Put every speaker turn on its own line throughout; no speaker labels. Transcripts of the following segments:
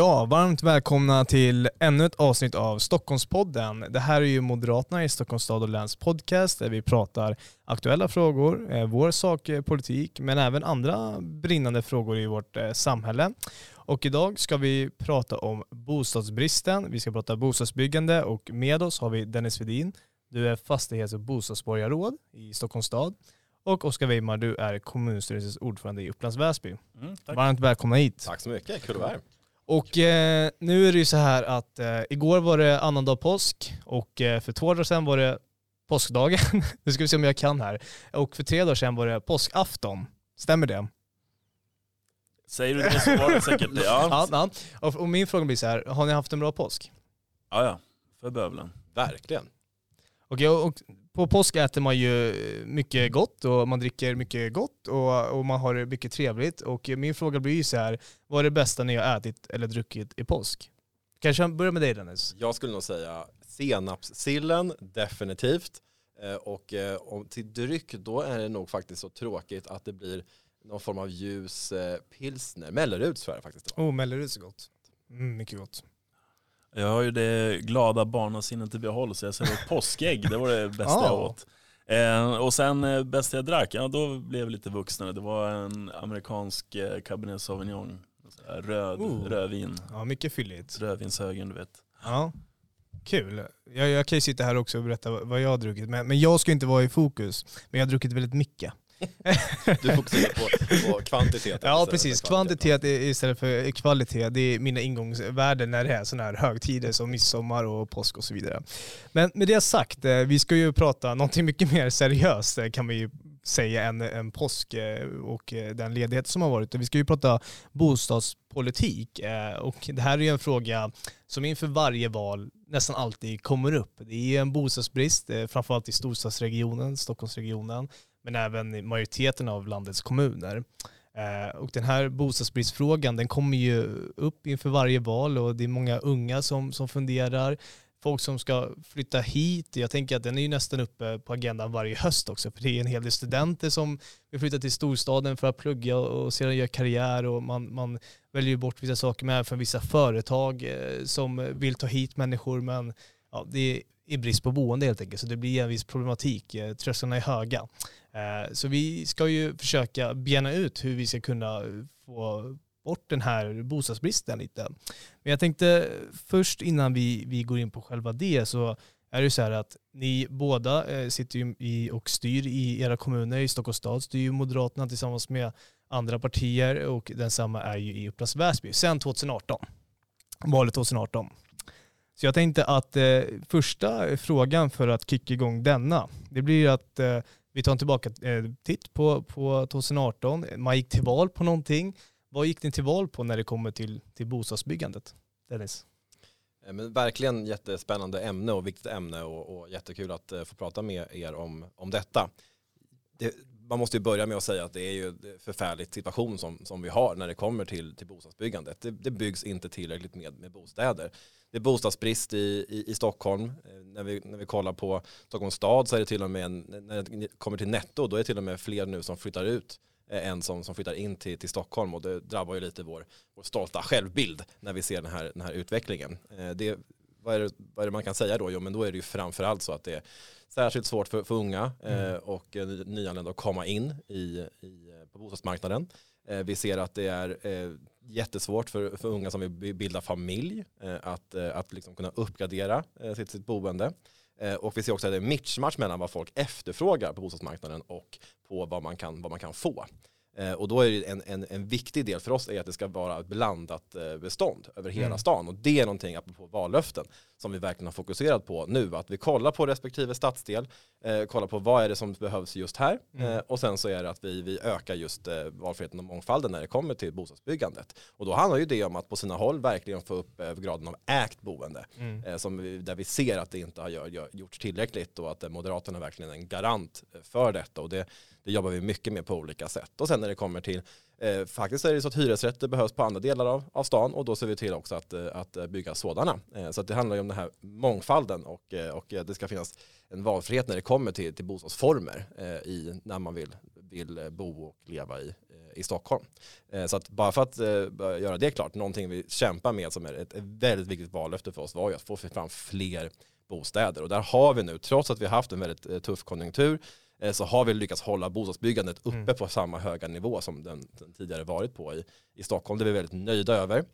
Ja, varmt välkomna till ännu ett avsnitt av Stockholmspodden. Det här är ju Moderaterna i Stockholms stad och läns podcast där vi pratar aktuella frågor, eh, vår sakpolitik, men även andra brinnande frågor i vårt eh, samhälle. Och idag ska vi prata om bostadsbristen, vi ska prata bostadsbyggande och med oss har vi Dennis Vedin. Du är fastighets och bostadsborgarråd i Stockholms stad. Och Oskar Weimar, du är kommunstyrelsens ordförande i Upplands Väsby.
Mm,
Varmt välkomna hit.
Tack så mycket, kul att vara här.
Och eh, nu är det ju så här att eh, igår var det annandag påsk och eh, för två dagar sedan var det påskdagen. nu ska vi se om jag kan här. Och för tre dagar sedan var det påskafton. Stämmer det?
Säger du det så var det säkert det. Ja,
Ja, ja. Och, och min fråga blir så här, har ni haft en bra påsk?
ja, ja. för bövelen.
Verkligen.
Och, och på påsk äter man ju mycket gott och man dricker mycket gott och, och man har mycket trevligt. Och min fråga blir ju så här, vad är det bästa ni har ätit eller druckit i påsk? Kanske jag börjar med dig Dennis?
Jag skulle nog säga senapssillen, definitivt. Eh, Och eh, om till dryck, då är det nog faktiskt så tråkigt att det blir någon form av ljus eh, pilsner. Melleruds tror jag faktiskt det var.
Oh, Melleruds är gott. Mm, mycket gott.
Jag har ju det glada barnasinnet i behåll så jag säger påskägg, det var det bästa
Ja.
jag åt. Eh, och sen eh, bästa jag drack, ja då blev jag lite vuxnare. Det var en amerikansk eh, Cabernet Sauvignon. Här Röd,
Oh.
rödvin.
Ja, mycket fylligt.
Rödvinshögen du vet.
Ja, kul. Jag, jag kan ju sitta här också och berätta vad vad jag har druckit, men, men jag ska inte vara i fokus. Men jag har druckit väldigt mycket.
Du fokuserar på, på kvantitet.
Ja precis, kvantitet istället för kvalitet, det är mina ingångsvärden när det är sådana här högtider som midsommar och påsk och så vidare. Men med det sagt, eh, vi ska ju prata någonting mycket mer seriöst eh, kan man ju säga än, än påsk eh, och den ledighet som har varit. Vi ska ju prata bostadspolitik och det här är ju en fråga som inför varje val nästan alltid kommer upp. Det är en bostadsbrist, framförallt i storstadsregionen, Stockholmsregionen, men även i majoriteten av landets kommuner. Eh, och den här bostadsbristfrågan den kommer ju upp inför varje val och det är många unga som, som funderar. Folk som ska flytta hit, jag tänker att den är ju nästan uppe på agendan varje höst också för det är en hel del studenter som vill flytta till storstaden för att plugga och sedan göra karriär och man, man väljer ju bort vissa saker med för vissa företag eh, som vill ta hit människor men ja, det är brist på boende helt enkelt så det blir en viss problematik. Eh, trösklarna är höga. Eh, så vi ska ju försöka bena ut hur vi ska kunna få bort den här bostadsbristen lite. Men jag tänkte först innan vi, vi går in på själva det så är det ju så här att ni båda eh, sitter ju i och styr i era kommuner. I Stockholms stad styr ju Moderaterna tillsammans med andra partier och densamma är ju i Upplands Väsby sedan 2018. Valet 2018. Så jag tänkte att eh, första frågan för att kicka igång denna, det blir att eh, vi tar en tillbaka eh, titt på, på 2018. Man gick till val på någonting. Vad gick ni till val på när det kommer till, till bostadsbyggandet? Dennis?
Eh, men verkligen jättespännande ämne och viktigt ämne och, och jättekul att eh, få prata med er om, om detta. Det, man måste ju börja med att säga att det är ju en förfärlig situation som, som vi har när det kommer till, till bostadsbyggandet. Det, det byggs inte tillräckligt med, med bostäder. Det är bostadsbrist i, i, i Stockholm. Eh, När vi, när vi kollar på Stockholms stad så är det till och med, en, när det kommer till netto, då är det till och med fler nu som flyttar ut eh, än som, som flyttar in till, till Stockholm och det drabbar ju lite vår, vår stolta självbild när vi ser den här, den här utvecklingen. Eh, Det, vad, är det, vad är det man kan säga då? Jo men då är det ju framförallt så att det är särskilt svårt för, för unga eh, och eh, nyanlända att komma in i, i, eh, på bostadsmarknaden. Eh, vi ser att det är eh, jättesvårt för, för unga som vill bi- bilda familj eh, att, att liksom kunna uppgradera sitt, sitt boende. Och vi ser också att det är mismatch mellan vad folk efterfrågar på bostadsmarknaden och på vad man kan, vad man kan få. Eh, och då är en, en, en viktig del för oss är att det ska vara ett blandat eh, bestånd över hela
Mm.
stan. Och det är någonting, apropå vallöften, som vi verkligen har fokuserat på nu. Att vi kollar på respektive stadsdel, eh, kollar på vad är det som behövs just här.
Mm.
Eh, och sen så är det att vi, vi ökar just eh, valfriheten och mångfalden när det kommer till bostadsbyggandet. Och då handlar ju det om att på sina håll verkligen få upp eh, graden av ägt boende.
Mm.
Eh, som vi, där vi ser att det inte har gör, gjorts tillräckligt och att eh, Moderaterna verkligen är en garant eh, för detta. Och det, det jobbar vi mycket med på olika sätt. Och sen när det kommer till Eh, faktiskt är det så att hyresrätter behövs på andra delar av, av stan och då ser vi till också att, eh, att eh, bygga sådana. Eh, så att det handlar ju om den här mångfalden och, eh, och det ska finnas en valfrihet när det kommer till, till bostadsformer i, när man vill, vill bo och leva i, i Stockholm. Så att bara för att göra det klart, någonting vi kämpar med som är ett väldigt viktigt vallöfte för oss var ju att få fram fler bostäder. Och där har vi nu, trots att vi har haft en väldigt tuff konjunktur, så har vi lyckats hålla bostadsbyggandet uppe mm. på samma höga nivå som den, den, tidigare varit på i, i Stockholm. Det är vi väldigt nöjda över.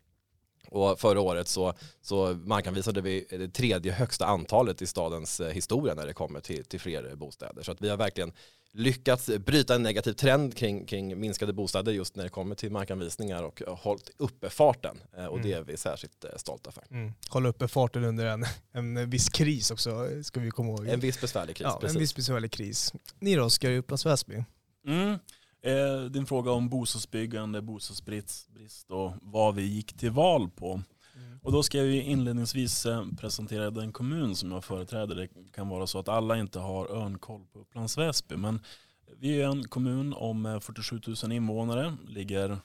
Och förra året så, så markanvisade vi det tredje högsta antalet i stadens eh, historia när det kommer till, till fler bostäder. Så att vi har verkligen lyckats bryta en negativ trend kring, kring minskade bostäder just när det kommer till markanvisningar och hållit uppe farten. Eh, och mm. det är vi särskilt eh, stolta för.
Mm. Hålla uppe farten under en, en viss kris också, ska vi komma ihåg.
En viss besvärlig kris,
ja, precis. En viss besvärlig kris. Ni då, Oskar i Upplands Väsby?
Mm. Eh, din fråga om bostadsbyggande, bostadsbrist och vad vi gick till val på. Och då ska jag inledningsvis eh, presentera den kommun som jag företräder. Det kan vara så att alla inte har örnkoll på Upplands Väsby. Men vi är en kommun om eh, 47 000 invånare. Ligger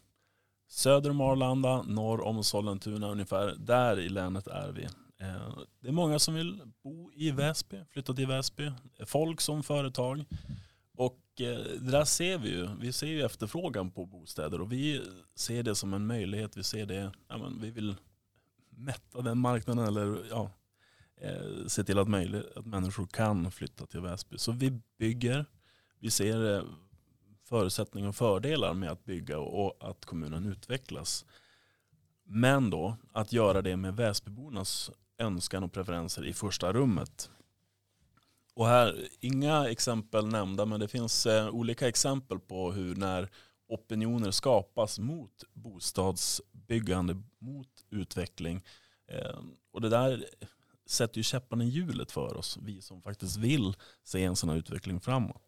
söder om Arlanda, norr om Sollentuna ungefär. Där i länet är vi. Eh, det är många som vill bo i Väsby, flytta till Väsby. Folk som företag. Och det där ser vi ju. Vi ser ju efterfrågan på bostäder och vi ser det som en möjlighet. Vi ser det, ja, men vi vill mätta den marknaden eller ja, eh, se till att, möjligt, att människor kan flytta till Väsby. Så vi bygger, vi ser eh, förutsättningar och fördelar med att bygga och att kommunen utvecklas. Men då att göra det med Väsbybornas önskan och preferenser i första rummet. Och här, inga exempel nämnda, men det finns eh, olika exempel på hur när opinioner skapas mot bostadsbyggande, mot utveckling. Ehm, och det där sätter ju käpparna i hjulet för oss, vi som faktiskt vill se en sån här utveckling framåt.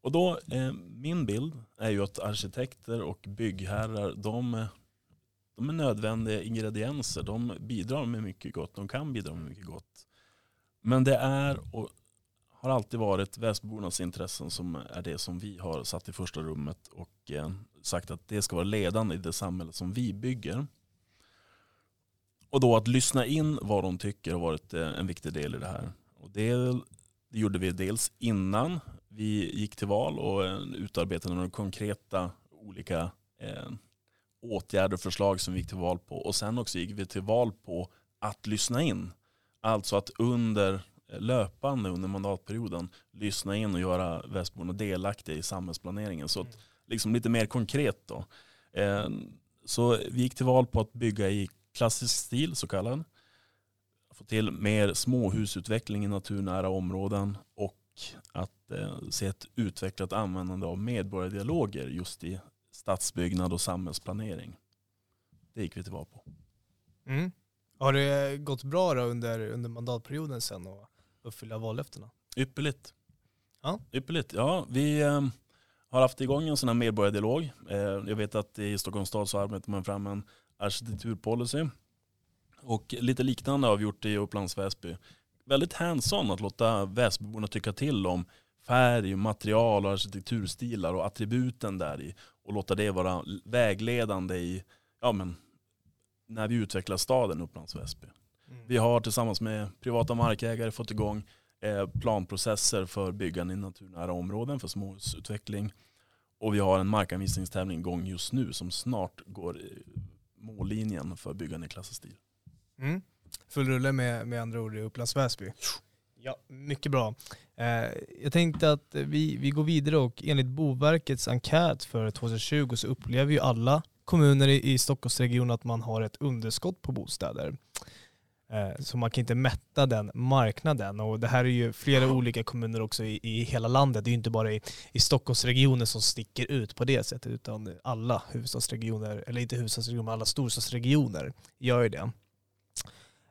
Och då, ehm, min bild är ju att arkitekter och byggherrar, de, de är nödvändiga ingredienser. De bidrar med mycket gott, de kan bidra med mycket gott. Men det är och har alltid varit Väsbybornas intressen som är det som vi har satt i första rummet och eh, sagt att det ska vara ledande i det samhälle som vi bygger. Och då att lyssna in vad de tycker har varit eh, en viktig del i det här. Och det, det gjorde vi dels innan vi gick till val och eh, utarbetade några konkreta olika eh, åtgärder och förslag som vi gick till val på. Och sen också gick vi till val på att lyssna in. Alltså att under löpande under mandatperioden lyssna in och göra Västborna delaktiga i samhällsplaneringen. Så att, mm. liksom lite mer konkret då. Eh, så vi gick till val på att bygga i klassisk stil, så kallad. Få till mer småhusutveckling i naturnära områden och att eh, se ett utvecklat användande av medborgardialoger just i stadsbyggnad och samhällsplanering. Det gick vi till val på.
Mm. Har det gått bra under, under mandatperioden sen? Och uppfylla vallöftena.
Ypperligt. Ja. Ypperligt. Ja, vi eh, har haft igång en sån här medborgardialog. Eh, jag vet att i Stockholms stad så arbetar man fram en arkitekturpolicy. Och lite liknande har vi gjort i Upplands Väsby. Väldigt hands-on att låta Väsbyborna tycka till om färg, material och arkitekturstilar och attributen där i. Och låta det vara vägledande i, ja men, när vi utvecklar staden Upplands Väsby. Vi har tillsammans med privata markägare fått igång eh, planprocesser för byggande i naturnära områden för småhusutveckling. Och vi har en markanvisningstävling igång just nu som snart går mållinjen för byggande i klassistil.
Mm. Full rulle med, med andra ord i Upplands Väsby. Ja, mycket bra. Eh, jag tänkte att vi, vi går vidare och enligt Boverkets enkät för 2020 så upplever ju alla kommuner i, i Stockholmsregionen att man har ett underskott på bostäder. Eh, så man kan inte mätta den marknaden. Och det här är ju flera olika kommuner också i, i hela landet. Det är ju inte bara i, i Stockholmsregionen som sticker ut på det sättet, utan alla huvudstadsregioner, eller inte huvudstadsregioner, men alla storstadsregioner gör ju det.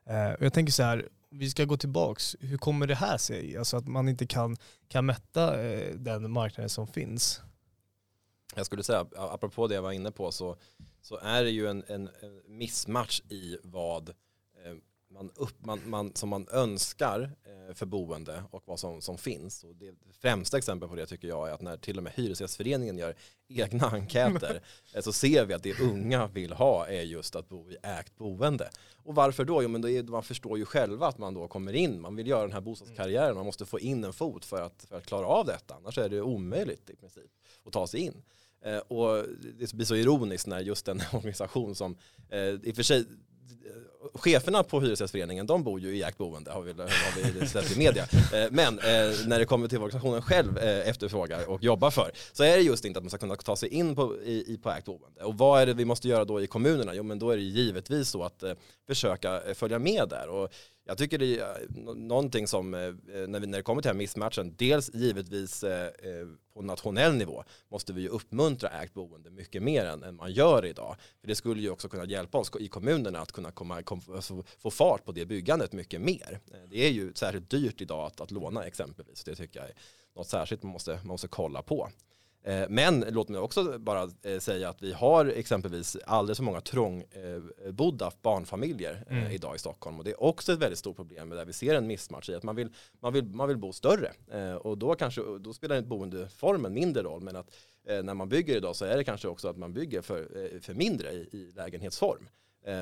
Eh, jag tänker så här, vi ska gå tillbaks. Hur kommer det här sig? Alltså att man inte kan, kan mätta eh, den marknaden som finns.
Jag skulle säga, apropå det jag var inne på, så, så är det ju en, en, en missmatch i vad man, upp, man, man, som man önskar eh, för boende och vad som, som finns. Och det främsta exempel på det tycker jag är att när till och med Hyresgästföreningen gör egna enkäter eh, så ser vi att det unga vill ha är just att bo i ägt boende. Och varför då? Jo men då är, man förstår ju själva att man då kommer in, man vill göra den här bostadskarriären, man måste få in en fot för att, för att klara av detta, annars är det omöjligt i princip att ta sig in. Eh, och det blir så ironiskt när just den organisation som, i och för sig, Eh, cheferna på Hyresgästföreningen, de bor ju i ägt boende, har vi, har vi sett i media. Eh, men eh, när det kommer till vad organisationen själv efterfrågar och jobbar för, så är det just inte att man ska kunna ta sig in på, i, på ägt boende. Och vad är det vi måste göra då i kommunerna? Jo, men då är det givetvis så att försöka följa med där. Och jag tycker det är eh, någonting som, eh, eh, när, vi, när det kommer till den här missmatchen, dels givetvis på nationell nivå måste vi ju uppmuntra ägt boende mycket mer än, än man gör idag. För det skulle ju också kunna hjälpa oss i kommunerna att kunna komma, kom, alltså få fart på det byggandet mycket mer. Det är ju särskilt dyrt idag att, att låna exempelvis. Det tycker jag är något särskilt man måste, man måste kolla på. Eh, men låt mig också bara eh, säga att vi har exempelvis alldeles för många trångbodda barnfamiljer mm. idag i Stockholm och det är också ett väldigt stort problem där vi ser en missmatch i att man vill, man vill, man vill bo större och då, kanske, då spelar boendeformen mindre roll men att när man bygger idag så är det kanske också att man bygger för, för mindre i, i lägenhetsform.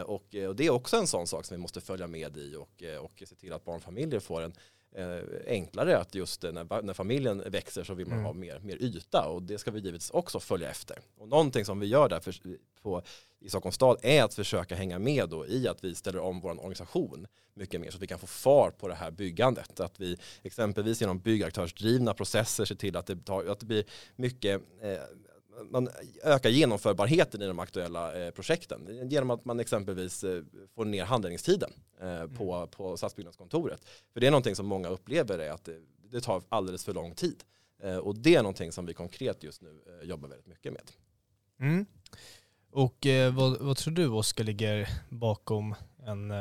Och, och, det är också en sån sak som vi måste följa med i och, och se till att barnfamiljer får en, eh, enklare att just när, när familjen växer så vill man mm. ha mer, mer yta och det ska vi givetvis också följa efter. Och någonting som vi gör där för, på, i Stockholms stad är att försöka hänga med då i att vi ställer om vår organisation mycket mer så att vi kan få fart på det här byggandet. Att vi exempelvis genom byggaktörsdrivna processer ser till att det, tar, att det blir mycket eh, man ökar genomförbarheten i de aktuella eh, projekten genom att man exempelvis eh, får ner handläggningstiden eh, mm. på, på stadsbyggnadskontoret. För det är någonting som många upplever är att det, det tar alldeles för lång tid. och det är någonting som vi konkret just nu jobbar väldigt mycket med.
Mm. Och vad, vad, tror du Oskar ligger bakom en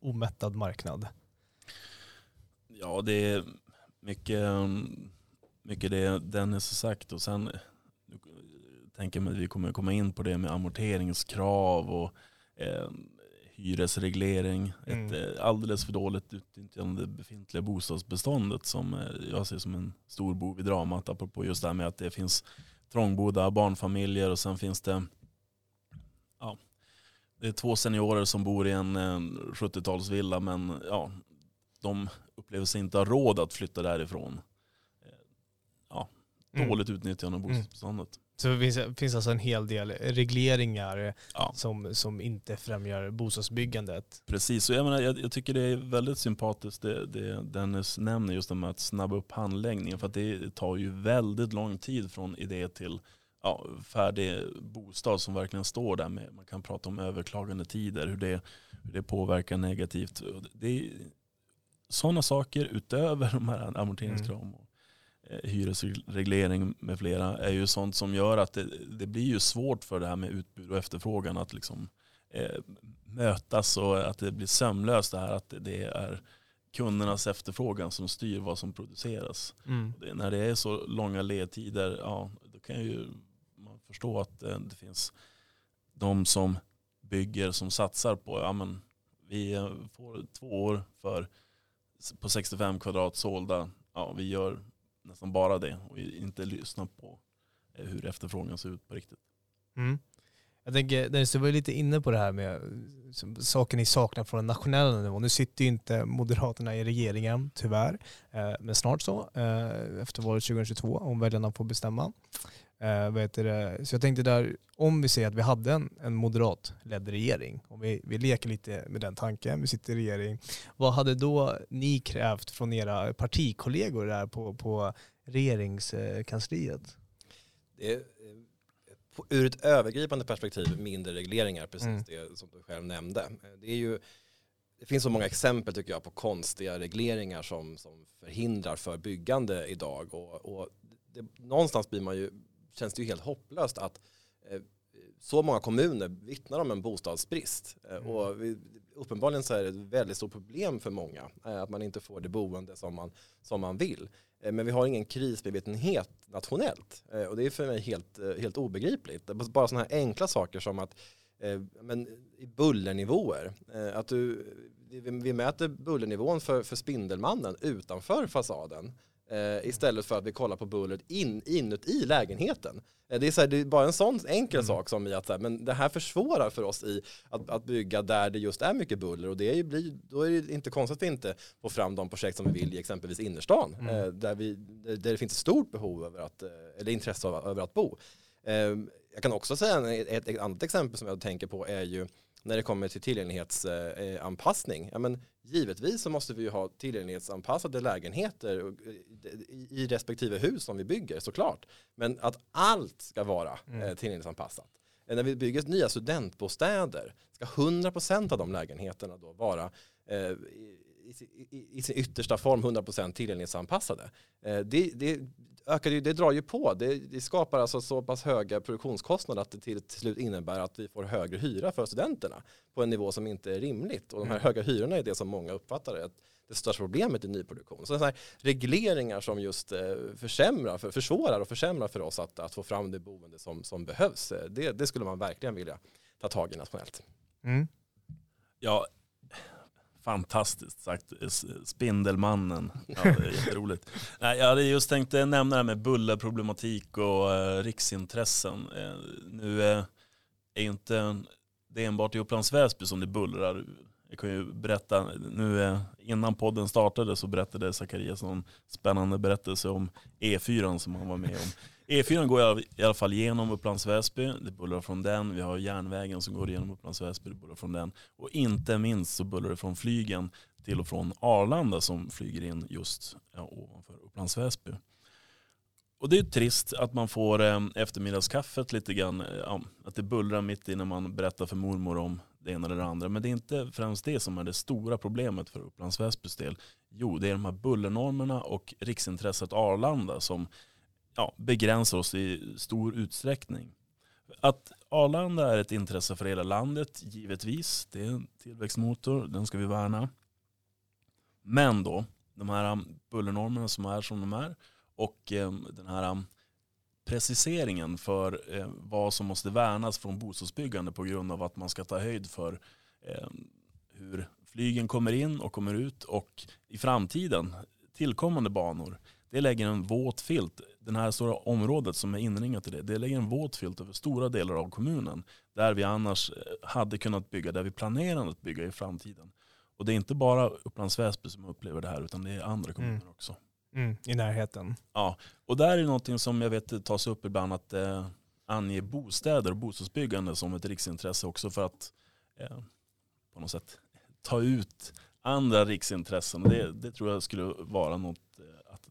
omättad marknad?
Ja, det är mycket, mycket det Dennis har sagt och sen tänker mig att vi kommer komma in på det med amorteringskrav och eh, hyresreglering. Mm. Ett eh, alldeles för dåligt utnyttjande befintliga bostadsbeståndet som eh, jag ser som en stor bov i dramat. Apropå just det här med att det finns trångbodda barnfamiljer och sen finns det ja, det är två seniorer som bor i en, en 70-talsvilla men ja, de upplever sig inte ha råd att flytta därifrån. Eh, ja, mm. dåligt mm. utnyttjande av bostadsbeståndet. Mm.
Så det finns, finns alltså en hel del regleringar ja. som, som inte främjar bostadsbyggandet.
Precis, och jag, menar, jag, jag tycker det är väldigt sympatiskt det, det Dennis nämner just om att snabba upp handläggningen. För att det tar ju väldigt lång tid från idé till ja, färdig bostad som verkligen står där. Med, man kan prata om överklagande tider, hur det, hur det påverkar negativt. Det är sådana saker utöver de här amorteringskraven. Mm hyresreglering med flera är ju sånt som gör att det, det, blir ju svårt för det här med utbud och efterfrågan att liksom eh, mötas och att det blir sömlöst det här att det är kundernas efterfrågan som styr vad som produceras. Mm. Det, när det är så långa ledtider, ja, då kan ju man förstå att eh, det finns de som bygger som satsar på, ja men vi eh, får två år för på 65 kvadrat sålda, ja vi gör nästan bara det och inte lyssna på eh, hur efterfrågan ser ut på riktigt.
Mm. Jag tänker, Dennis, du var lite inne på det här med saker ni saknar från den nationella nivån. Nu sitter ju inte Moderaterna i regeringen, tyvärr. Eh, men snart så, eh, efter valet 2022, om väljarna får bestämma. Eh, vet det? Så jag tänkte där, om vi säger att vi hade en, en moderatledd regering, om vi, vi leker lite med den tanken, vi sitter i regering, vad hade då ni krävt från era partikollegor där på, på regeringskansliet?
Det ur ett övergripande perspektiv mindre regleringar, precis mm. det som du själv nämnde. Det, är ju, det finns så många exempel tycker jag på konstiga regleringar som, som förhindrar för byggande idag. Och, och det, någonstans blir man ju känns det ju helt hopplöst att eh, så många kommuner vittnar om en bostadsbrist. Eh, mm. Och uppenbarligen så är det ett väldigt stort problem för många eh, att man inte får det boende som man, som man vill. Men vi har ingen krismedvetenhet nationellt och det är för mig helt, helt obegripligt. Bara sådana här enkla saker som att men i bullernivåer. Att du, vi, vi mäter bullernivån för, för Spindelmannen utanför fasaden eh, istället för att vi kollar på bullret in, inuti lägenheten. Eh, det, är så här, det är bara en sån enkel mm. sak som i att här, men det här försvårar för oss i att, att bygga där det just är mycket buller och det är blir, då är det inte konstigt att vi inte får fram de projekt som vi vill i exempelvis innerstan mm. eh, där, vi, där det finns ett stort behov över att, eller intresse av, över att bo. Jag kan också säga ett, ett annat exempel som jag tänker på är ju när det kommer till tillgänglighetsanpassning. Ja, men givetvis så måste vi ju ha tillgänglighetsanpassade lägenheter i respektive hus som vi bygger såklart. Men att allt ska vara mm. Eh, tillgänglighetsanpassat. Eh, när vi bygger nya studentbostäder ska 100% av de lägenheterna då vara eh, i, sin yttersta form 100% tillgänglighetsanpassade. det, det, ökar det, det drar ju på. Det, det, skapar alltså så pass höga produktionskostnader att det till, till slut innebär att vi får högre hyra för studenterna på en nivå som inte är rimligt. Och de här mm. höga hyrorna är det som många uppfattar är det största problemet i nyproduktion. Så här regleringar som just eh, försämrar, för, försvårar och försämrar för oss att, att få fram det boende som, som behövs, eh, det, det skulle man verkligen vilja ta tag i nationellt. Mm.
Ja, Fantastiskt sagt. Spindelmannen. Ja, det är jätteroligt. Nej, jag hade just tänkt eh, nämna det här med bullerproblematik och eh, riksintressen. Eh, nu eh, är inte det enbart i Upplands Väsby som det bullrar. Jag kan ju berätta, nu innan podden startade så berättade Zacharias en spännande berättelse om E4 som han var med om. E4 går i alla fall genom Upplands Väsby, det bullrar från den. Vi har järnvägen som går genom Upplands Väsby, det bullrar från den. Och inte minst så bullrar det från flygen till och från Arlanda som flyger in just ja, ovanför Upplands Väsby. Och det är trist att man får eh, eftermiddagskaffet lite grann, eh, ja, att det bullrar mitt i när man berättar för mormor om det ena eller det andra. Men det är inte främst det som är det stora problemet för Upplands Väsbys del. Jo, det är de här bullernormerna och riksintresset Arlanda som ja, begränsar oss i stor utsträckning. Att Arlanda är ett intresse för hela landet, givetvis. Det är en tillväxtmotor, den ska vi värna. Men då, de här um, bullernormerna som är som de är och um, den här um, preciseringen för eh, vad som måste värnas från bostadsbyggande på grund av att man ska ta höjd för eh, hur flygen kommer in och kommer ut och i framtiden tillkommande banor. Det lägger en våt filt, det här stora området som är inringat i det, det lägger en våt filt över stora delar av kommunen. Där vi annars eh, hade kunnat bygga, där vi planerar att bygga i framtiden. Och det är inte bara Upplands Väsby som upplever det här utan det är andra kommuner mm. också.
Mm, I närheten.
Ja, och där är det någonting som jag vet tas upp ibland att eh, ange bostäder och bostadsbyggande som ett riksintresse också för att eh, på något sätt ta ut andra riksintressen. Det, det tror jag skulle vara något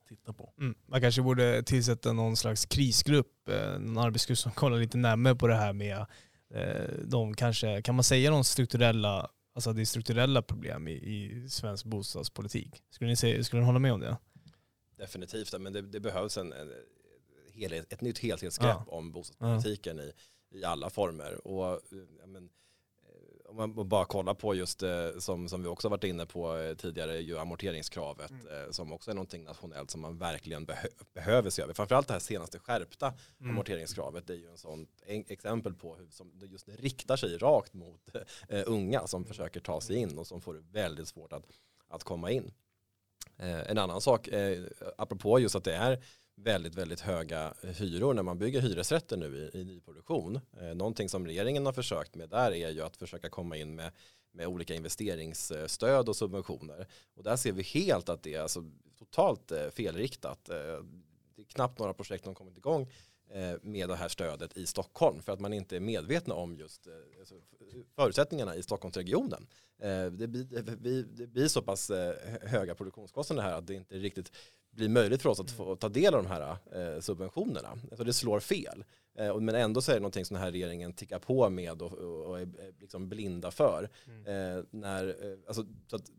titta på.
Mm. Man kanske borde tillsätta någon slags krisgrupp, eh, någon arbetsgrupp som kollar lite närmare på det här med eh, de kanske, kan man säga de strukturella, alltså det är strukturella problem i, i svensk bostadspolitik? Skulle ni, säga, skulle ni hålla med om det?
Definitivt, men det, det behövs en, en helhet, ett nytt helhetsgrepp ja. om bostadspolitiken ja. i, i alla former. Och, eh, men, om man bara kollar på just det som, som vi också varit inne på eh, tidigare, ju amorteringskravet mm. som också är någonting nationellt som man verkligen behö behöver se över. Framförallt det här senaste skärpta mm. amorteringskravet är ju en sån exempel på hur som det just riktar sig rakt mot uh, unga som mm. försöker ta sig in och som får väldigt svårt att, att komma in. Eh, en annan sak, eh, apropå just att det är väldigt, väldigt höga hyror när man bygger hyresrätter nu i, i nyproduktion. Eh, någonting som regeringen har försökt med där är ju att försöka komma in med, med olika investeringsstöd och subventioner. Och där ser vi helt att det är alltså totalt eh, felriktat. Eh, det är knappt några projekt som kommit igång eh, med det här stödet i Stockholm för att man inte är medvetna om just alltså, förutsättningarna i Stockholmsregionen. Det blir, det blir så pass höga produktionskostnader här att det inte riktigt blir möjligt för oss att få ta del av de här subventionerna. Alltså det slår fel. Men ändå så är det någonting som den här regeringen tickar på med och, är liksom blinda för. Mm. När, alltså, så att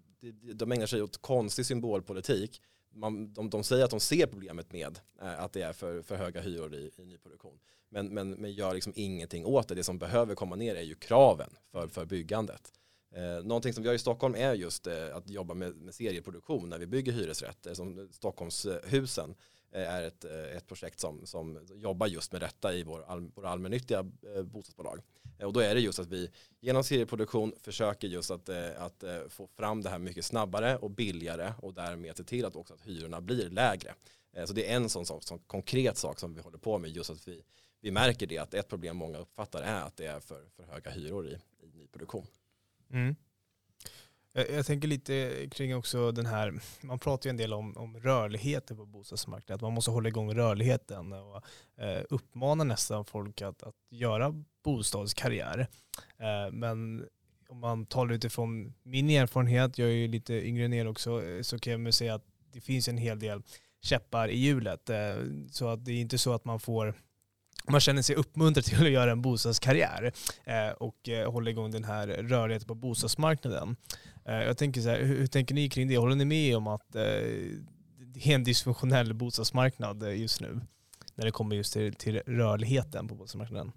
de ägnar sig åt konstig symbolpolitik man, de, de säger att de ser problemet med eh, att det är för, för höga hyror i, i nyproduktion. Men, men, men gör liksom ingenting åt det. Det som behöver komma ner är ju kraven för, för byggandet. Eh, någonting som vi gör i Stockholm är just eh, att jobba med, med serieproduktion när vi bygger hyresrätter som Stockholmshusen. Eh, är ett, eh, ett projekt som, som jobbar just med detta i vår all, våra allmännyttiga eh, bostadsbolag. Och då är det just att vi genom serieproduktion försöker just att, att få fram det här mycket snabbare och billigare och därmed se till att också att hyrorna blir lägre. Så det är en sån, sån, sån konkret sak som vi håller på med just att vi, vi märker det att ett problem många uppfattar är att det är för, för höga hyror i, i nyproduktion. Mm.
Jag, jag, tänker lite kring också den här, man pratar ju en del om, om rörligheten på bostadsmarknaden, att man måste hålla igång rörligheten och eh, uppmana nästan folk att, att göra bostadskarriär. Eh, men om man talar utifrån min erfarenhet, jag är ju lite yngre än er också, eh, så kan jag säga att det finns en hel del käppar i hjulet. Eh, så att det är inte så att man får man känner sig uppmuntrad till att göra en bostadskarriär eh, och eh, hålla igång den här rörligheten på bostadsmarknaden. Eh, jag tänker så här, hur, tänker ni kring det? Håller ni med om att det är en dysfunktionell bostadsmarknad just nu? När det kommer just till, till rörligheten på bostadsmarknaden.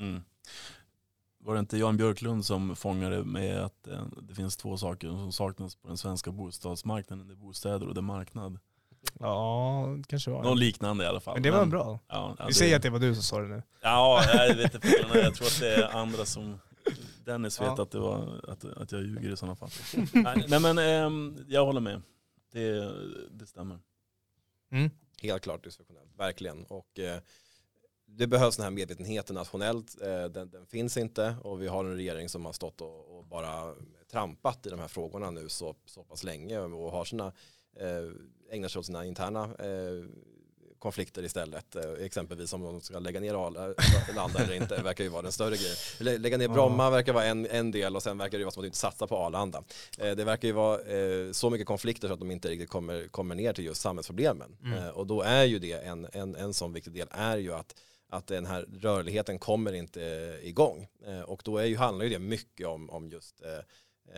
Mm.
Var det inte Jan Björklund som fångade med att det finns två saker som saknas på den svenska bostadsmarknaden? Det är bostäder och det är marknad.
Ja, kanske var
Något liknande i alla fall.
Men det var men, bra. Ja, ja, Vi det... säger att det var du som sa det nu.
Ja, jag vet inte. Jag tror att det är andra som... Dennis vet ja. att, det var, att, att jag ljuger i sådana fall. Nej men eh, jag håller med. Det, det stämmer.
Mm. Helt klart dysfunktionellt, verkligen. Och, eh, det behövs den här medvetenheten nationellt. Eh, den, den, finns inte och vi har en regering som har stått och, och, bara trampat i de här frågorna nu så, så pass länge och har sina ägnar sig åt sina interna eh, konflikter istället. Eh, exempelvis om de ska lägga ner Arlanda eller inte, verkar ju vara den större grejen. Lägga ner Bromma verkar vara en, en del och sen verkar det vara som att de inte satsar på Arlanda. Det verkar ju vara så mycket konflikter så att de inte riktigt kommer, kommer ner till just samhällsproblemen. Mm. Och då är ju det en, en, en sån viktig del är ju att att den här rörligheten kommer inte igång. Och då är ju, handlar ju det mycket om, om just Eh,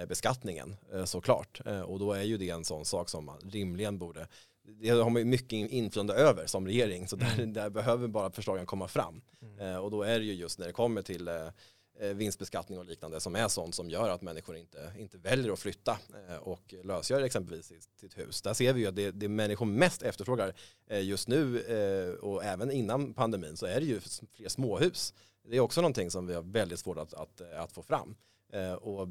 beskattningen eh, såklart. Eh, och då är ju det en sån sak som man rimligen borde, det har man ju mycket inflytande över som regering, så där, mm. där behöver bara förslagen komma fram. Mm. Och då är det ju just när det kommer till vinstbeskattning och liknande som är sånt som gör att människor inte, inte väljer att flytta och lösgör exempelvis sitt hus. Där ser vi ju att det, det människor mest efterfrågar just nu och även innan pandemin så är det ju fler småhus. Det är också någonting som vi har väldigt svårt att, att, att få fram. Och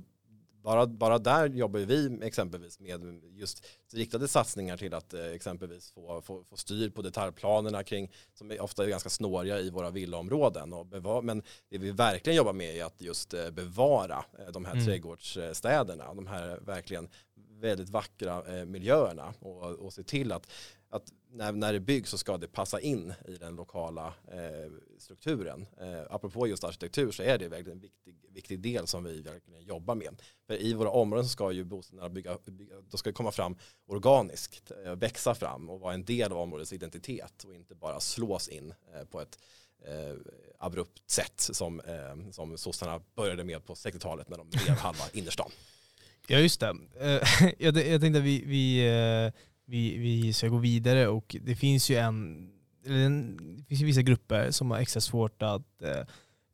bara, bara där jobbar vi exempelvis med just riktade satsningar till att eh, exempelvis få, få, få styr på detaljplanerna kring, som är ofta är ganska snåriga i våra villaområden. Och bevara, men det vi verkligen jobbar med är att just eh, bevara eh, de här mm. trädgårdsstäderna, de här verkligen väldigt vackra eh, miljöerna och, och se till att att när, när det byggs så ska det passa in i den lokala eh, strukturen. Eh, apropå just arkitektur så är det verkligen en viktig, viktig del som vi verkligen jobbar med. För i våra områden så ska ju bostäderna bygga, bygga då ska komma fram organiskt, eh, växa fram och vara en del av områdets identitet och inte bara slås in eh, på ett eh, abrupt sätt som, eh, som sossarna började med på 60-talet när de rev halva innerstan.
Ja just det. Eh, jag, jag tänkte att vi, vi eh, vi, vi ska gå vidare och det finns ju en, det finns vissa grupper som har extra svårt att eh,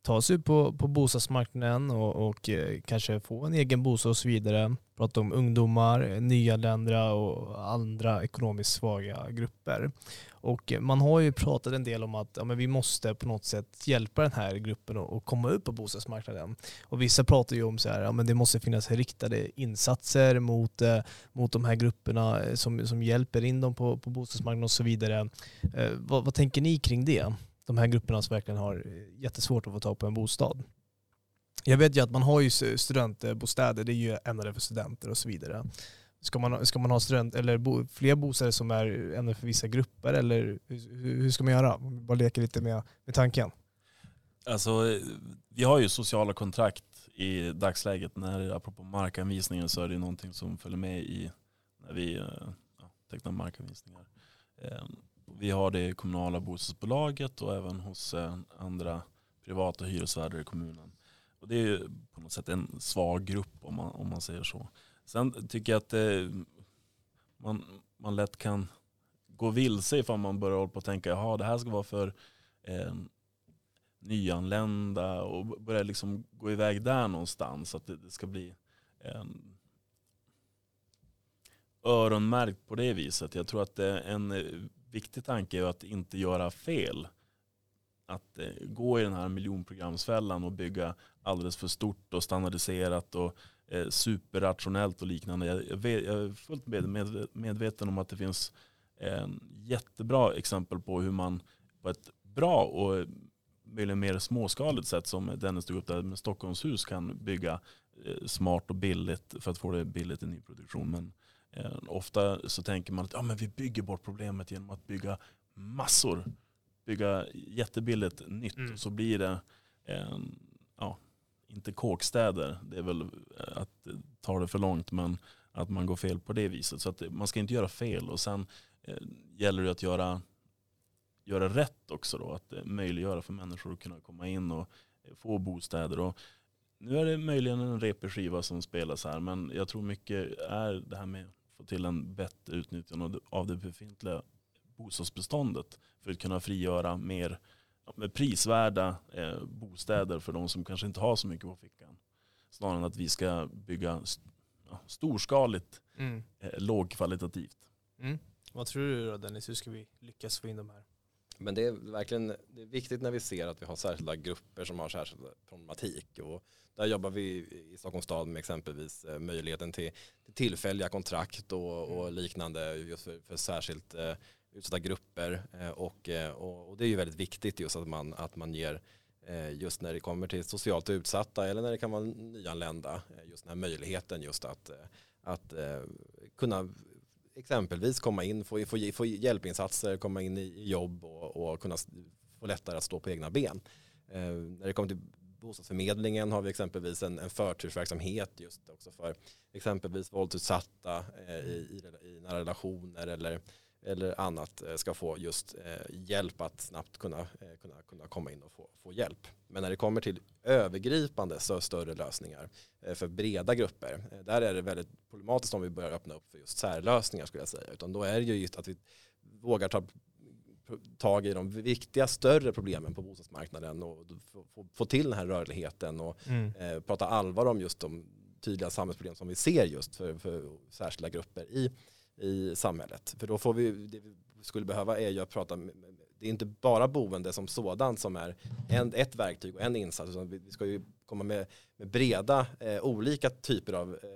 ta sig ut på, på bostadsmarknaden och, och eh, kanske få en egen bostad och så vidare. Prata om ungdomar, eh, nyanlända och andra ekonomiskt svaga grupper. Och eh, man har ju pratat en del om att ja, men vi måste på något sätt hjälpa den här gruppen att komma ut på bostadsmarknaden. Och vissa pratar ju om att ja, det måste finnas riktade insatser mot, eh, mot de här grupperna som, som hjälper in dem på, på bostadsmarknaden och så vidare. Eh, vad, vad tänker ni kring det? De här grupperna som verkligen har eh, jättesvårt att få tag på en bostad. Jag vet ju att man har ju studentbostäder, det är ju ämnade för studenter och så vidare. Ska man, ska man ha student, eller bo, fler bostäder som är ämnade för vissa grupper eller hur, hur ska man göra? Bara leka lite med, med tanken.
Alltså, vi har ju sociala kontrakt i dagsläget. När, apropå markanvisningen så är det någonting som följer med i när vi eh, ja, tecknar markanvisningar. Ehm, vi har det i kommunala bostadsbolaget och även hos eh, andra privata hyresvärdar i kommunen. Och det är på något sätt en svag grupp om man, om man säger så. Sen tycker jag att det, man, man lätt kan gå vilse ifall man börjar hålla på att tänka att det här ska vara för eh, nyanlända och börja liksom gå iväg där någonstans. Att det, det ska bli eh, öronmärkt på det viset. Jag tror att det är en viktig tanke är att inte göra fel. Att eh, gå i den här miljonprogramsfällan och bygga alldeles för stort och standardiserat och eh, superrationellt och liknande. Jag, jag, vet, jag är fullt med, med, medveten om att det finns eh, jättebra exempel på hur man på ett bra och möjligen mer småskaligt sätt som Dennis tog upp där med Stockholmshus kan bygga eh, smart och billigt för att få det billigt i nyproduktion. Men ofta så tänker man att ja, men vi bygger bort problemet genom att bygga massor. Bygga jättebilligt nytt. Mm. Så blir det eh, ja, inte kåkstäder. Det är väl att ta det för långt. Men att man går fel på det viset. Så att man ska inte göra fel. Och sen eh, gäller det att göra göra rätt också då. Att eh, möjliggöra för människor att kunna komma in och eh, få bostäder. Och nu är det möjligen en repig skiva som spelas här men jag tror mycket är det här med få till en bättre utnyttjande av det befintliga bostadsbeståndet för att kunna frigöra mer prisvärda eh, bostäder för de som kanske inte har så mycket på fickan. Snarare än att vi ska bygga storskaligt, mm. lågkvalitativt.
Mm. Vad tror du då Dennis, hur ska vi lyckas få in de här
men det är verkligen det är viktigt när vi ser att vi har särskilda grupper som har särskild problematik. Och där jobbar vi i Stockholms stad med exempelvis eh, möjligheten till, till tillfälliga kontrakt och, och mm. liknande just för, för särskilt eh, utsatta grupper. Eh, och, eh, och, och, det är ju väldigt viktigt just att man, att man ger eh, just när det kommer till socialt utsatta eller när det kan vara nyanlända eh, just den här möjligheten just att, att kunna exempelvis komma in, få, få, få hjälpinsatser, komma in i jobb och, och kunna få lättare att stå på egna ben. Eh, när det kommer till bostadsförmedlingen har vi exempelvis en, en förtursverksamhet just också för exempelvis våldsutsatta eh, i, i, i nära relationer eller eller annat eh, ska få just eh, hjälp att snabbt kunna, eh, kunna, kunna komma in och få, få hjälp. Men när det kommer till övergripande så större lösningar för breda grupper, där är det väldigt problematiskt om vi börjar öppna upp för just särlösningar skulle jag säga. Utan då är det ju just att vi vågar ta tag i de viktiga större problemen på bostadsmarknaden och få, få, få till den här rörligheten och mm. eh, prata allvar om just de tydliga samhällsproblem som vi ser just för, för särskilda grupper i i samhället. För då får vi, det vi skulle behöva är ju att prata, med, det är inte bara boende som sådant som är en, ett verktyg och en insats, utan vi ska ju komma med, med breda, eh, olika typer av eh,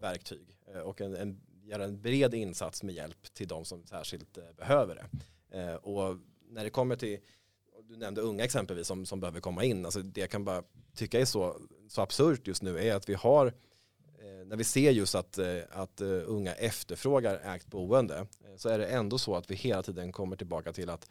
verktyg eh, och en, en, göra en bred insats med hjälp till de som särskilt eh, behöver det. Eh, och när det kommer till, du nämnde unga exempelvis som, som behöver komma in, alltså det jag kan bara tycka är så, så absurt just nu är att vi har Eh, när vi ser just att, eh, att eh, unga efterfrågar ägt boende så är det ändå så att vi hela tiden kommer tillbaka till att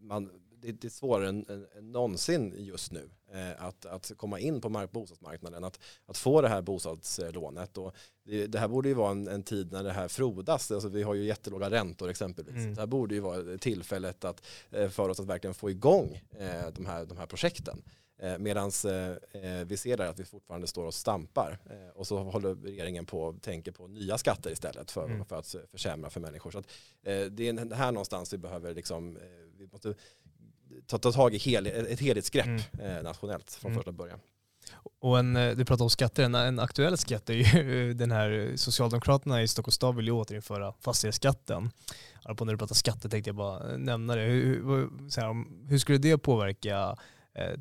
man, det är svårare än, än någonsin just nu att, att komma in på mark, bostadsmarknaden, att, att få det här bostadslånet. Och det, det här borde ju vara en, en, tid när det här frodas. Alltså vi har ju jättelåga räntor exempelvis. Mm. Det här borde ju vara tillfället att, för oss att verkligen få igång de här, de här projekten. Eh, Medan eh, eh, vi ser där att vi fortfarande står och stampar. och så håller regeringen på och tänker på nya skatter istället för, mm. för att försämra för människor. Så att, det är här någonstans vi behöver liksom, vi måste ta, ta tag i hel, ett helhetsgrepp mm. nationellt från mm. första början.
Och en, du pratar om skatter, en, en aktuell skatt är ju den här Socialdemokraterna i Stockholms stad vill ju återinföra fastighetsskatten. På när du pratar skatter tänkte jag bara nämna det. Hur, här, hur skulle det påverka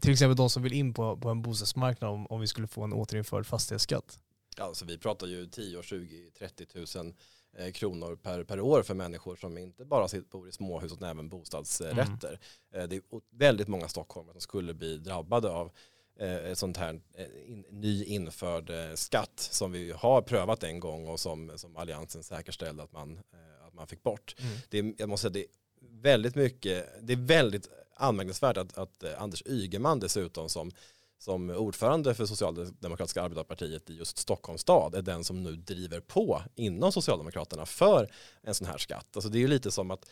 till exempel de som vill in på, på en bostadsmarknad om, om vi skulle få en återinförd fastighetsskatt?
Alltså vi pratar ju 10, 20, 30 tusen eh, kronor per, per år för människor som inte bara bor i småhus utan även bostadsrätter. Mm. Eh, det är väldigt många stockholmare som skulle bli drabbade av ett sånt här in, ny införd skatt som vi har prövat en gång och som, som alliansen säkerställde att man, att man fick bort. Mm. Det, jag måste säga, det är väldigt mycket, det är väldigt anmärkningsvärt att, att eh, Anders Ygeman dessutom som, som ordförande för Socialdemokratiska arbetarpartiet i just Stockholms stad är den som nu driver på inom Socialdemokraterna för en sån här skatt. Alltså det är ju lite som att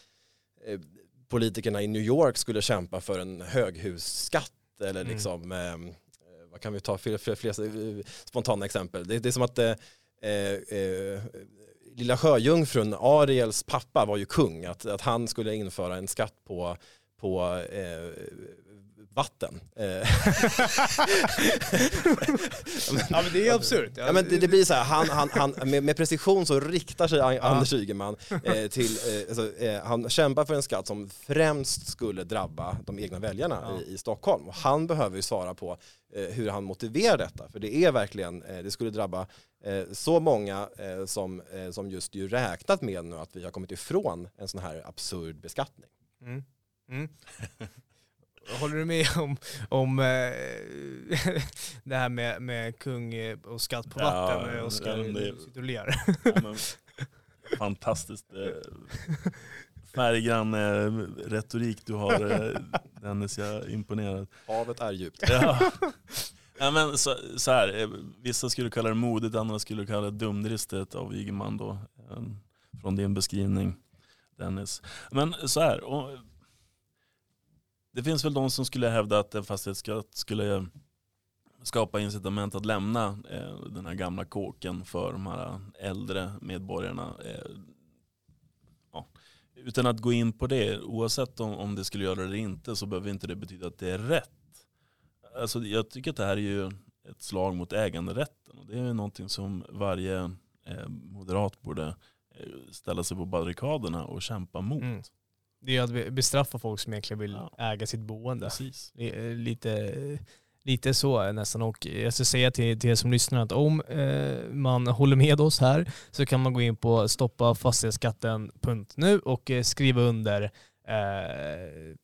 eh, politikerna i New York skulle kämpa för en höghusskatt eller mm. liksom, eh, vad kan vi ta för fler, fler eh, spontana exempel. Det, det, är som att eh, eh, Lilla Sjöjungfrun, Ariels pappa var ju kung, att, att han skulle införa en skatt på på, eh, vatten. Eh,
ja men det är absurt.
Ja, men det, det blir så här, han, han, han, med, med precision så riktar sig An- Anders Ygeman eh, till, eh, alltså, eh, han kämpar för en skatt som främst skulle drabba de egna väljarna
Ja.
i, i Stockholm. Och han behöver ju svara på eh, hur han motiverar detta, för det är verkligen, eh, det skulle drabba så många som, som just ju räknat med nu att vi har kommit ifrån en sån här absurd beskattning.
Mm. Mm. Håller du med om, om eh, det här med, med kung eh, och skatt på
Ja,
vatten?
ja,
och Oskar
det-
sitter och ler.
Ja, men, fantastiskt eh, färggrann retorik du har Dennis, jag är imponerad.
Havet är djupt.
Ja. Ja, men så, så här, vissa skulle kalla det modigt, andra skulle kalla det dumdristigt av Ygeman då. Från din beskrivning Dennis. Men så här, och, det finns väl de som skulle hävda att en fastighetsskatt skulle skapa incitament att lämna eh, den här gamla kåken för de här äldre medborgarna. Eh, ja. Utan att gå in på det, oavsett om, om det skulle göra det eller inte så behöver inte det betyda att det är rätt. Alltså, jag tycker att det här är ju ett slag mot äganderätten. Och det är ju någonting som varje eh, moderat borde eh, ställa sig på barrikaderna och kämpa mot.
Mm. Det är att be- bestraffa folk som egentligen vill
Ja.
äga sitt boende.
Precis.
Är Lite, lite så nästan. Och jag ska säga till, till er som lyssnar att om eh, man håller med oss här så kan man gå in på stoppafastighetsskatten.nu och eh, skriva under eh,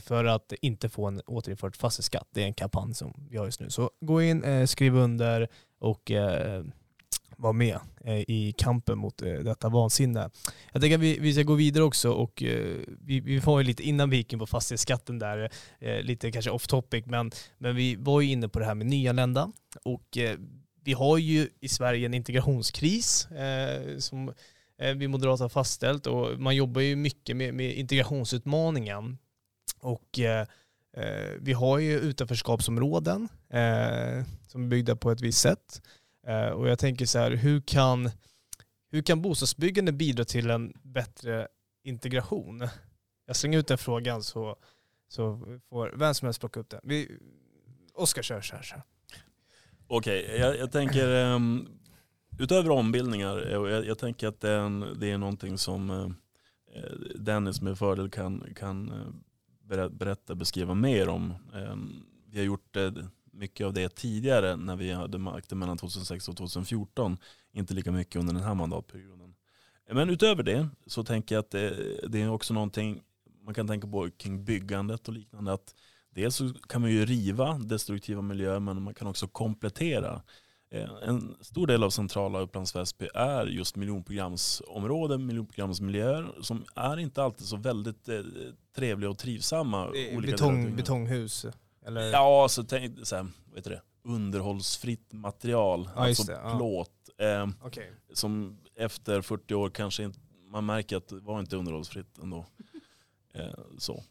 för att inte få en återinförd fastighetsskatt. Det är en kampanj som vi har just nu. Så gå in, eh, skriv under och eh, vara med eh, i kampen mot eh, detta vansinne. Jag tänker att vi, vi ska gå vidare också och eh, vi, vi var ju lite innan vi gick in på fastighetsskatten där, lite kanske off topic, men, men vi var ju inne på det här med nyanlända och vi har ju i Sverige en integrationskris som vi moderater har fastställt och man jobbar ju mycket med, med integrationsutmaningen och vi har ju utanförskapsområden eh, som är byggda på ett visst sätt Eh, och jag tänker så här, hur kan hur kan bostadsbyggande bidra till en bättre integration? Jag slänger ut den frågan så, så får vem som helst plocka upp den. Vi, Oskar kör så här. Här.
Okej, jag, jag tänker um, utöver ombildningar, eh, jag, jag tänker att det är, en, det är någonting som uh, Dennis med fördel kan, kan eh, berätta, beskriva mer om. Um, vi har gjort uh, mycket av det tidigare när vi hade makten mellan 2006 och 2014. Inte lika mycket under den här mandatperioden. Men utöver det så tänker jag att det, det är också någonting man kan tänka på kring byggandet och liknande. Att dels så kan man ju riva destruktiva miljöer men man kan också komplettera. Eh, En stor del av centrala Upplands Väsby är just miljonprogramsområden, miljonprogramsmiljöer som är inte alltid så väldigt eh, trevliga och trivsamma.
Betong, betonghus. Eller?
Ja, så tänk så här, vad heter det? underhållsfritt material,
Ja,
alltså
det, ja.
plåt. Eh,
Okej.
som efter 40 år kanske inte, man märker att det var inte underhållsfritt ändå. Eh, så.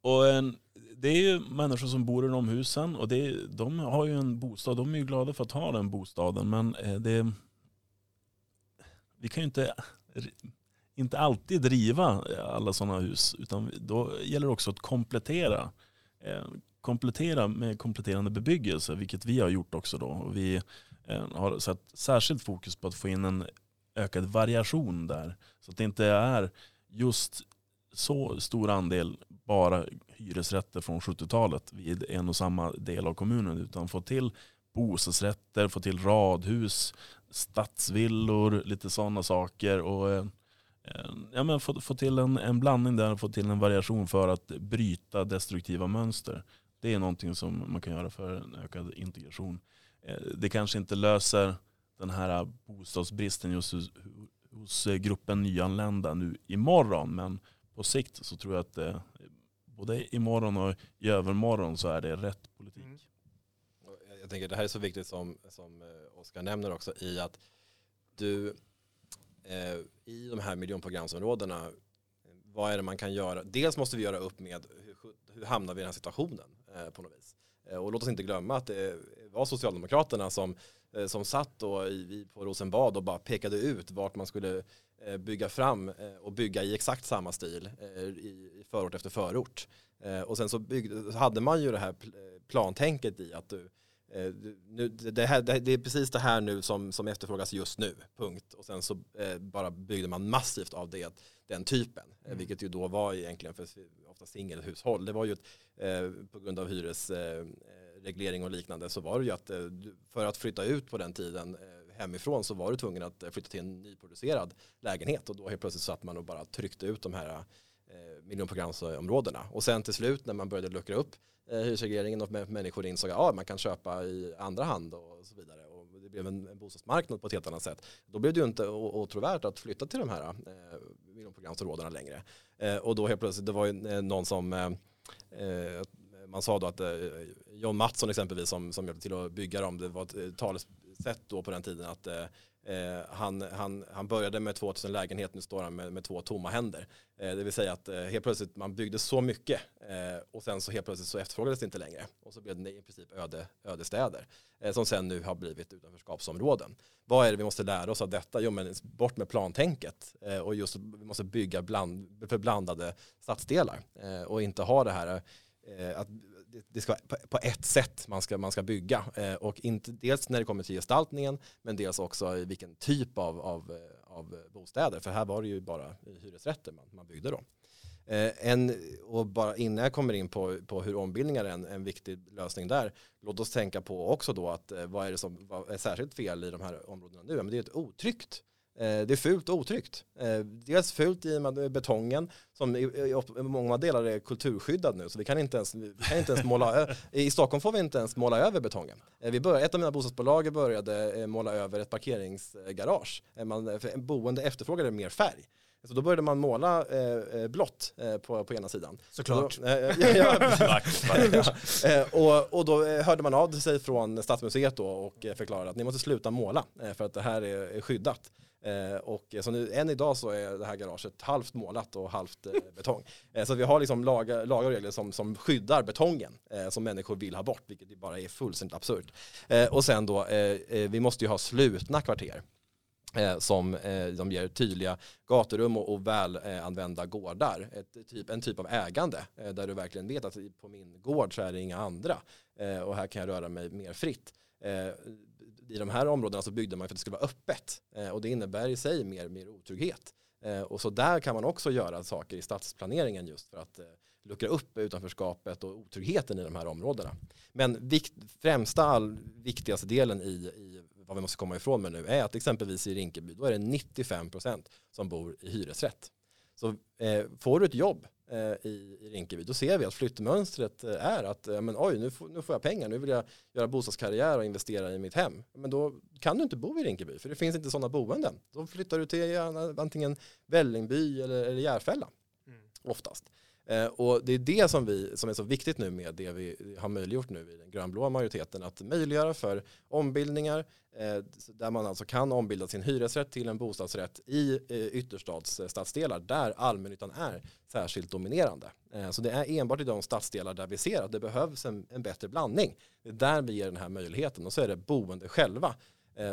Och en, det är ju människor som bor i de husen och det, de har ju en bostad. De är ju glada för att ha den bostaden men eh, det, vi kan ju inte, inte alltid driva alla sådana hus utan då gäller det också att komplettera. Eh, komplettera med kompletterande bebyggelse vilket vi har gjort också då. Vi eh, har satt särskilt fokus på att få in en ökad variation där. Så att det inte är just så stor andel bara hyresrätter från 70-talet vid en och samma del av kommunen utan få till bostadsrätter, få till radhus, stadsvillor, lite sådana saker. Och, eh, Eh, ja, men få, få till en, en blandning där och få till en variation för att bryta destruktiva mönster. Det är någonting som man kan göra för en ökad integration. Eh, det kanske inte löser den här bostadsbristen just hos, hos gruppen nyanlända nu imorgon. Men på sikt så tror jag att det, både imorgon och i övermorgon så är det rätt politik.
Mm.
Jag- tänker det här är så viktigt som, som Oskar nämner också i att du Eh, i de här miljonprogramsområdena, vad är det man kan göra? Dels måste vi göra upp med hur, hur hamnar vi i den här situationen eh, på något vis. Eh, och låt oss inte glömma att det var Socialdemokraterna som, eh, som satt då i, på Rosenbad och bara pekade ut vart man skulle eh, bygga fram eh, och bygga i exakt samma stil eh, i, i förort efter förort. Eh, och sen så, byggde, så hade man ju det här plantänket i att du, eh, du nu, det, här, det, är precis det här nu som, som efterfrågas just nu, punkt. Och sen så eh, bara byggde man massivt av det, den typen, eh,
Mm.
vilket ju då var egentligen för ofta singelhushåll. Det var ju ett, eh, på grund av hyresreglering och liknande så var det ju att eh, för att flytta ut på den tiden eh, hemifrån så var du tvungen att eh, flytta till en nyproducerad lägenhet och då helt plötsligt satt man och bara tryckte ut de här eh, miljonprogramsområdena. Och sen till slut när man började luckra upp eh, Eh, hyresregleringen och människor insåg att ah, man kan köpa i andra hand och så vidare. Och det blev en, en bostadsmarknad på ett helt annat sätt. Då blev det ju inte åtråvärt att flytta till de här eh, miljonprogramsområdena längre. Eh, och då helt plötsligt, det var ju eh, någon som eh, eh, man sa då att eh, John Mattsson exempelvis som, som hjälpte till att bygga dem, det var ett talesätt då på den tiden att eh, han, han, han började med 2000 lägenheter, nu står han med, med två tomma händer. Eh, det vill säga att eh, helt plötsligt man byggde så mycket eh, och sen så helt plötsligt så efterfrågades det inte längre. Och så blev det i princip öde, ödestäder eh, som sen nu har blivit utanförskapsområden. Vad är det vi måste lära oss av detta? Jo men bort med plantänket eh, och just vi måste bygga bland, för blandade stadsdelar eh, och inte ha det här eh, att det- ska vara på- ett sätt man ska, man ska bygga. Eh, och inte, dels när det kommer till gestaltningen men dels också i vilken typ av, av, eh, av bostäder. För här var det ju bara hyresrätter man, man byggde då. Eh, en, och bara innan jag kommer in på, på hur ombildningar är en, en viktig lösning där, låt oss tänka på också då att vad är det som vad är särskilt fel i de här områdena nu? Men det är ett otryggt. Eh, det är fult och otryggt. Eh, dels fult i och med betongen som i, många delar är kulturskyddad nu så vi kan inte ens, kan inte ens måla I Stockholm får vi inte ens måla över betongen. Eh, vi började, ett av mina bostadsbolag började måla över ett parkeringsgarage. Man, boende efterfrågade mer färg. Så då började man måla eh, blått eh, på, på ena sidan.
Såklart.
Och då- eh, ja, ja,
Vackert, vackert.
Och, och då hörde man av sig från Stadsmuseet då och förklarade att ni måste sluta måla för att det här är, är skyddat. Eh, och så nu, än idag så är det här garaget halvt målat och halvt eh, betong. Eh, så vi har liksom lagar, lagar och regler som, som skyddar betongen eh, som människor vill ha bort, vilket bara är fullständigt absurt. Eh, och sen då, eh, eh, vi måste ju ha slutna kvarter eh, som eh, de ger tydliga gaturum och, och välanvända eh, gårdar. Ett, typ, en typ av ägande eh, där du verkligen vet att på min gård så är det inga andra eh, och här kan jag röra mig mer fritt. Eh, i de här områdena så byggde man för att det skulle vara öppet eh, och det innebär i sig mer, mer otrygghet. Eh, och så där kan man också göra saker i stadsplaneringen just för att eh, luckra upp utanförskapet och otryggheten i de här områdena. Men vikt, främsta all, viktigaste delen i, i vad vi måste komma ifrån med nu är att exempelvis i Rinkeby då är det 95% som bor i hyresrätt. Så eh, får du ett jobb i, i Rinkeby då ser vi att flyttmönstret eh, är att eh, men, oj nu får, nu får jag pengar, nu vill jag göra bostadskarriär och investera i mitt hem. Men då kan du inte bo i Rinkeby för det finns inte sådana boenden. Då flyttar du till eh, antingen Vällingby eller, eller Järfälla oftast. Eh, och det är det som, vi, som är så viktigt nu med det vi har möjliggjort nu i den grönblåa majoriteten, att möjliggöra för ombildningar eh, där man alltså kan ombilda sin hyresrätt till en bostadsrätt i eh, ytterstadsstadsdelar där allmännyttan är särskilt dominerande. Så det är enbart i de stadsdelar där vi ser att det behövs en, en bättre blandning. Det är där vi ger den här möjligheten och så är det boende själva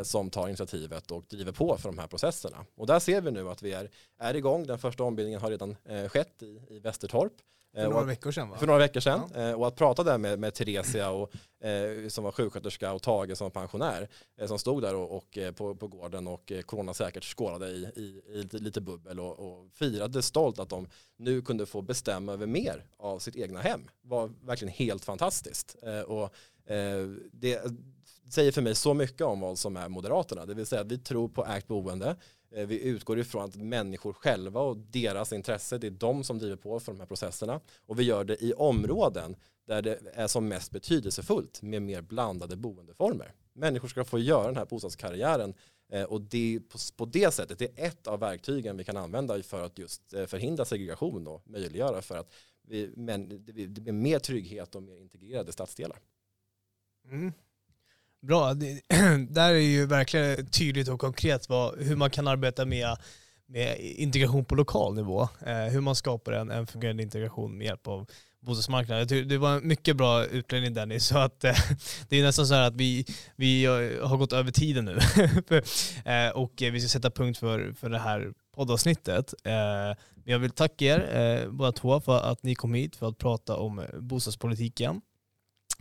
som tar initiativet och driver på för de här processerna. Och där ser vi nu att vi är, är igång. Den första ombildningen har redan eh, skett i, i Västertorp. Eh,
För
och
några veckor sedan va?
för några veckor sedan. Eh, och att prata där med, med Theresia och, eh, som var sjuksköterska och Tage som var pensionär eh, som stod där och, och, eh, på, på gården och eh, coronasäkert skålade i, i, i lite, bubbel och, och firade stolt att de nu kunde få bestämma över mer av sitt egna hem. var verkligen helt fantastiskt. Eh, och, eh, det säger för mig så mycket om vad som är Moderaterna. Det vill säga att vi tror på ägt boende. Eh, vi utgår ifrån att människor själva och deras intresse, det är de som driver på för de här processerna. Och vi gör det i områden där det är som mest betydelsefullt med mer blandade boendeformer. Människor ska få göra den här bostadskarriären eh, och det, på, på det sättet, det är ett av verktygen vi kan använda för att just eh, förhindra segregation och möjliggöra för att vi, men, det blir det blir mer trygghet och mer integrerade stadsdelar.
Mm. Bra, det, där är ju verkligen tydligt och konkret vad, hur man kan arbeta med, med integration på lokal nivå. Eh, hur man skapar en, en fungerande integration med hjälp av bostadsmarknaden. Det var en mycket bra utläggning Dennis, så att eh, det är nästan så här att vi, vi eh, har gått över tiden nu. Eh, och vi ska sätta punkt för, för det här poddavsnittet. Eh, jag vill tacka er eh, båda två för att ni kom hit för att prata om eh, bostadspolitiken.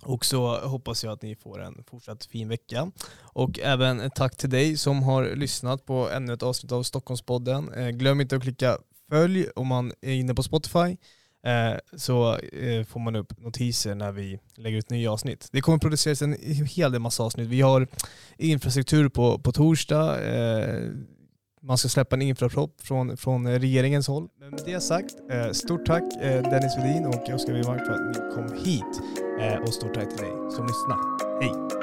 Och så hoppas jag att ni får en fortsatt fin vecka. Och även tack till dig som har lyssnat på ännu ett avsnitt av Stockholmspodden. Eh, glöm inte att klicka följ om man är inne på Spotify. Eh, så eh, får man upp notiser när vi lägger ut nya avsnitt. Det kommer produceras en hel del massa avsnitt. Vi har infrastruktur på, på torsdag. Man ska släppa en infrapropp från, från eh, regeringens håll. Men med det sagt, eh, stort tack eh, Dennis Wedin och Oskar Wirmark för att ni kom hit. Och stort tack till dig som lyssnar. Hej!